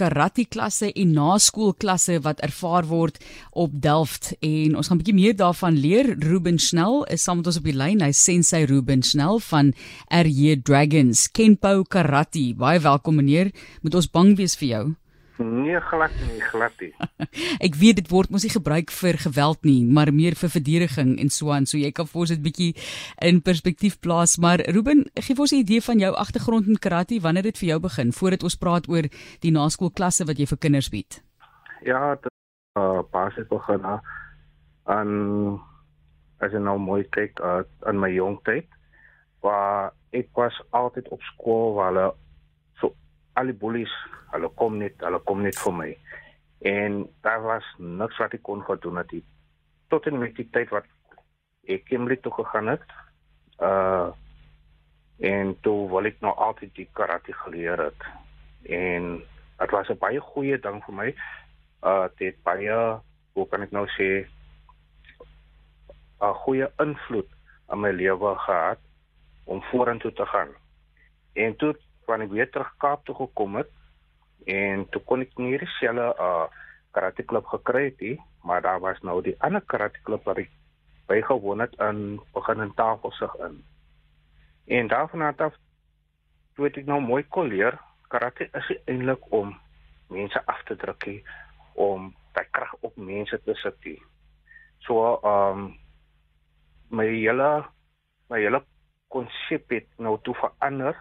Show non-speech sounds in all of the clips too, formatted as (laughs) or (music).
karate klasse en naskoolklasse wat ervaar word op Delft en ons gaan 'n bietjie meer daarvan leer. Ruben Snell is saam met ons op die lyn. Hy sensei Ruben Snell van RJ Dragons Kenpo Karate. Baie welkom meneer. Moet ons bang wees vir jou? Nee, glad nie, glad nie. (laughs) ek weet dit word mos nie gebruik vir geweld nie, maar meer vir verdediging en so aan. So jy kan vir ons dit bietjie in perspektief plaas, maar Ruben, gee vir ons 'n idee van jou agtergrond in karate, wanneer dit vir jou begin voordat ons praat oor die naskoolklasse wat jy vir kinders bied. Ja, dit uh basies begin aan as jy nou mooi kyk uh, aan my jong tyd waar ek was altyd op skool waar hulle al die bullies, hulle kom net, hulle kom net vir my. En daar was niks wat ek kon gedoen het nie. Tot en met die tyd wat ek Kimberley toe gegaan het, uh en toe wil ek nou altyd die karate geleer het. En dit was 'n baie goeie ding vir my. Uh dit baie, hoe kan ek nou sê, 'n goeie invloed op my lewe gehad om vorentoe te gaan. En toe wanneer ek weer terug Kaap toe gekom het en toe kon ek nie dieselfde uh karate klub gekry het nie, maar daar was nou die ander karate klub wat ek bygewoon het in begin in Tafelsig in. En daarvan af toe het ek nou mooi kon leer karate is eintlik om mense af te druk nie, om daai krag op mense te sit. Nie. So um my hele my hele konsep het nou toe verander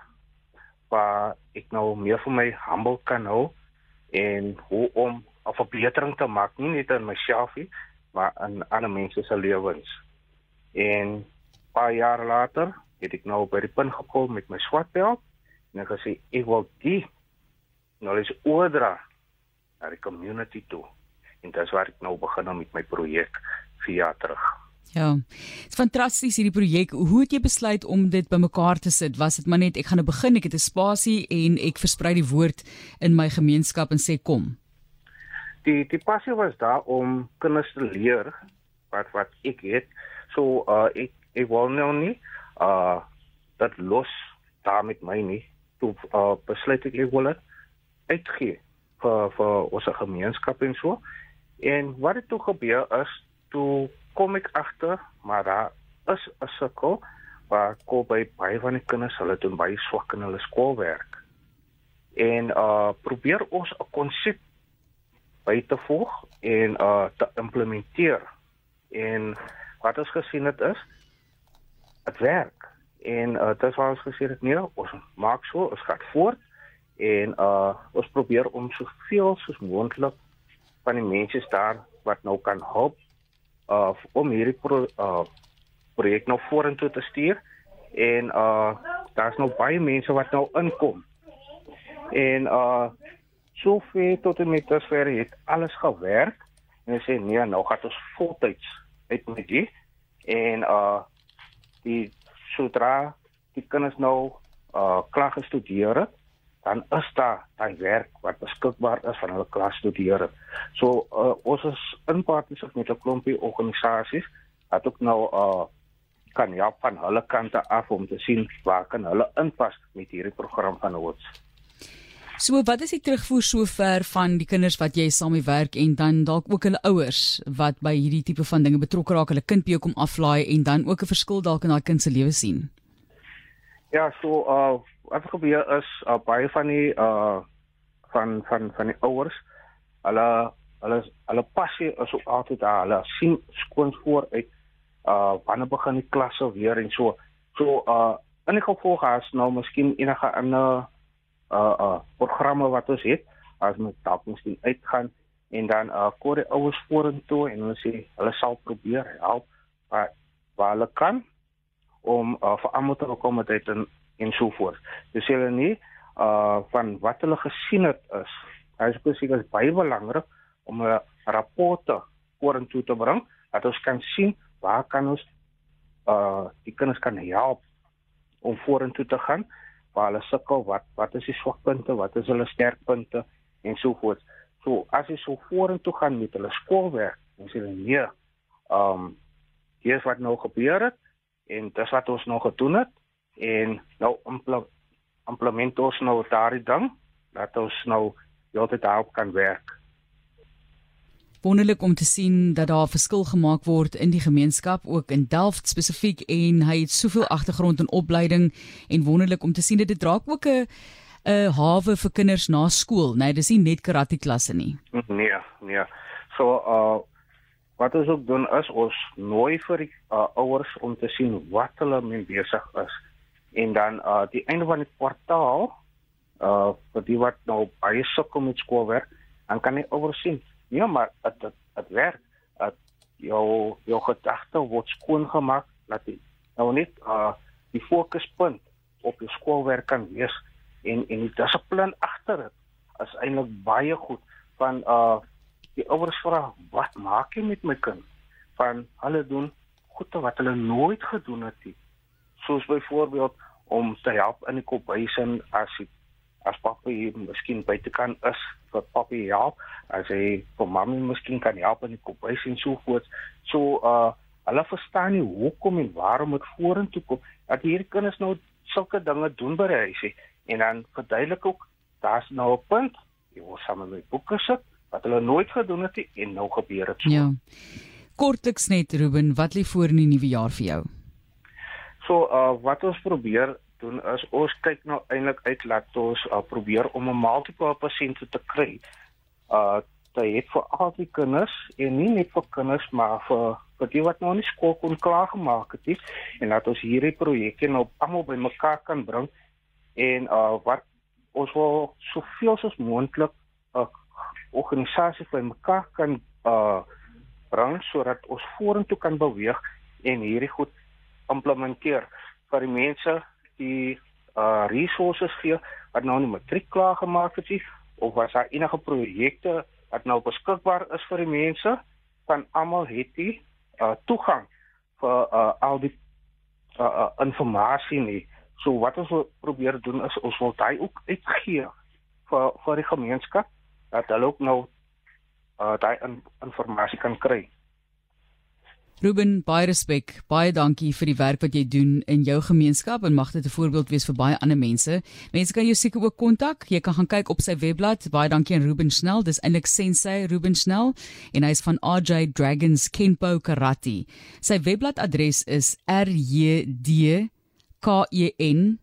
waar ek nou meer vir my humble kan hou en hoe om 'n verbetering te maak nie net in myself nie maar in ander mense se lewens. En paar jaar later het ek nou by die punt gekom met my swart belt en ek gesê ek wil die knowledge oordra na die community toe. En dis waar ek nou begin met my projek 4 jaar terug. Ja. Dit's fantasties hierdie projek. Hoe het jy besluit om dit bymekaar te sit? Was dit maar net ek gaan nou begin, ek het 'n spasie en ek versprei die woord in my gemeenskap en sê kom. Die die passie was daar om kinders te leer wat wat ek het. So uh ek ek wil nou nie uh dat los daar met my nie. Toe uh besluit ek ek wil dit uitgee vir vir ons gemeenskap en so. En wat het toe gebeur is toe kom ek agter, maar daar is 'n sukkel waar kom by baie van die kinders hulle doen baie swak in hulle skoolwerk. En uh probeer ons 'n konsep by te volg en uh te implementeer. En wat ons gesien het is dit werk. En uh dit was ons gesê dit nee, ons maak so, ons gaan voort en uh ons probeer om soveel soos moontlik van die mense daar wat nou kan help uh om hierdie pro, uh projek nou vorentoe te stuur. En uh daar's nog baie mense wat nou inkom. En uh soveel tot en met dusver het alles gewerk. En hulle sê nee, nou gaan ons voltyds uit met dit en uh die sodra die kinders nou uh klaar gestudeer het dan is daar daai werk wat beskikbaar is van hulle klas studeer. So uh, ons is in partnerskap met 'n klompie organisasies wat ook nou uh kan help van hulle kante af om te sien waar kan hulle inpas met hierdie program van ons. So wat is die terugvoer sover van die kinders wat jy saam mee werk en dan dalk ook hulle ouers wat by hierdie tipe van dinge betrokke raak, hulle kind by jou kom aflaai en dan ook 'n verskil dalk in daai kind se lewe sien? Ja, so uh wat gebeur is uh, baie van die uh van van van die ouers hulle hulle hulle passie is ook altyd daar. Hulle sien skoon voor uit uh wanneer begin die klasse weer en so. So uh in die gevolg as nou miskien enige ander uh uh programme wat ons het as met dalk miskien uitgaan en dan uh kom die ouers vorentoe en hulle sê hulle sal probeer help waar waar hulle kan om uh, vir almal te dit en en so voort. Dis hulle nie uh van wat hulle gesien het is. Hy sê dit is baie belangrik om 'n rapporte vorentoe te bring dat ons kan sien waar kan ons uh die kinders kan help om vorentoe te gaan waar hulle sukkel wat wat is die swakpunte wat is hulle sterkpunte en so voort. So as jy so vorentoe gaan met hulle skoolwerk, dan sê hulle nee. Um hier is wat nou gebeur het en dis wat ons nog gedoen het en nou implement ons nou daardie ding dat ons nou heeltyd daarop kan werk. Wonderlik om te sien dat daar verskil gemaak word in die gemeenskap ook in Delft spesifiek en hy het soveel agtergrond in opleiding en wonderlik om te sien dit draak ook 'n 'n hawe vir kinders na skool, nee, dis nie net karate klasse nie. Nee, nee. So uh wat ons ook doen is ons nooi vir die uh, ouers om te sien wat hulle mee besig is en dan uh die einde van die kwartaal uh vir die wat nou baie sukkel met skoolwerk, dan kan jy oorsien. Ja, maar dit dit werk. Dat jou jou gedagte word skoon gemaak dat jy nou net uh die fokuspunt op jou skoolwerk kan wees en en die dissipline agter dit is eintlik baie goed van uh die ouers vra wat maak jy met my kind? Van hulle doen goede wat hulle nooit gedoen het nie. Soos byvoorbeeld om te help in die kophuisin as die as papie miskien buite kan is vir papie help as hy vir mamma miskien kan help in die kombuis en so voort. So uh hulle verstaan nie hoekom en waarom dit vorentoe kom dat hierdie kinders nou sulke dinge doen by die huisie. En dan verduidelik ook daar's nou 'n punt jy word saam met boeke sit wat hulle nooit gedoen het en nou gebeur dit so ja kortliks net Ruben wat lê voor in die nuwe jaar vir jou so uh wat ons probeer doen is ons kyk nou eintlik uit laat ons uh, probeer om 'n multiple pasiënte te kry. Uh dit het vir al die kinders en nie net vir kinders maar vir vir die wat nog nie skool kon klaar gemaak het nie en dat ons hierdie projekte nou almal bymekaar kan bring en uh wat ons wil soveel as moontlik uh, organisasie bymekaar kan uh bring sodat ons vorentoe kan beweeg en hierdie goed implementeer. Vir die mense die uh resources gee wat nou nie matriek klaar gemaak het nie of was daar enige projekte wat nou beskikbaar is vir die mense van almal het die uh toegang vir uh al die uh, uh inligting nie. So wat ons probeer doen is ons wil daai ook uitgee vir vir die gemeenskap dat hulle ook nou uh daai in, inligting kan kry Ruben, baie respek. Baie dankie vir die werk wat jy doen in jou gemeenskap en mag dit 'n voorbeeld wees vir baie ander mense. Mense kan jou seker ook kontak. Jy kan gaan kyk op sy webblad. Baie dankie aan Ruben Snell. Dis eintlik Sensei Ruben Snell en hy's van RJ Dragons Kenpo Karate. Sy webblad adres is rjd k e n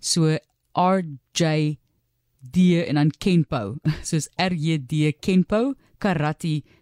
so rj d en dan Kenpo. (laughs) Soos rjd kenpo karate.co.za.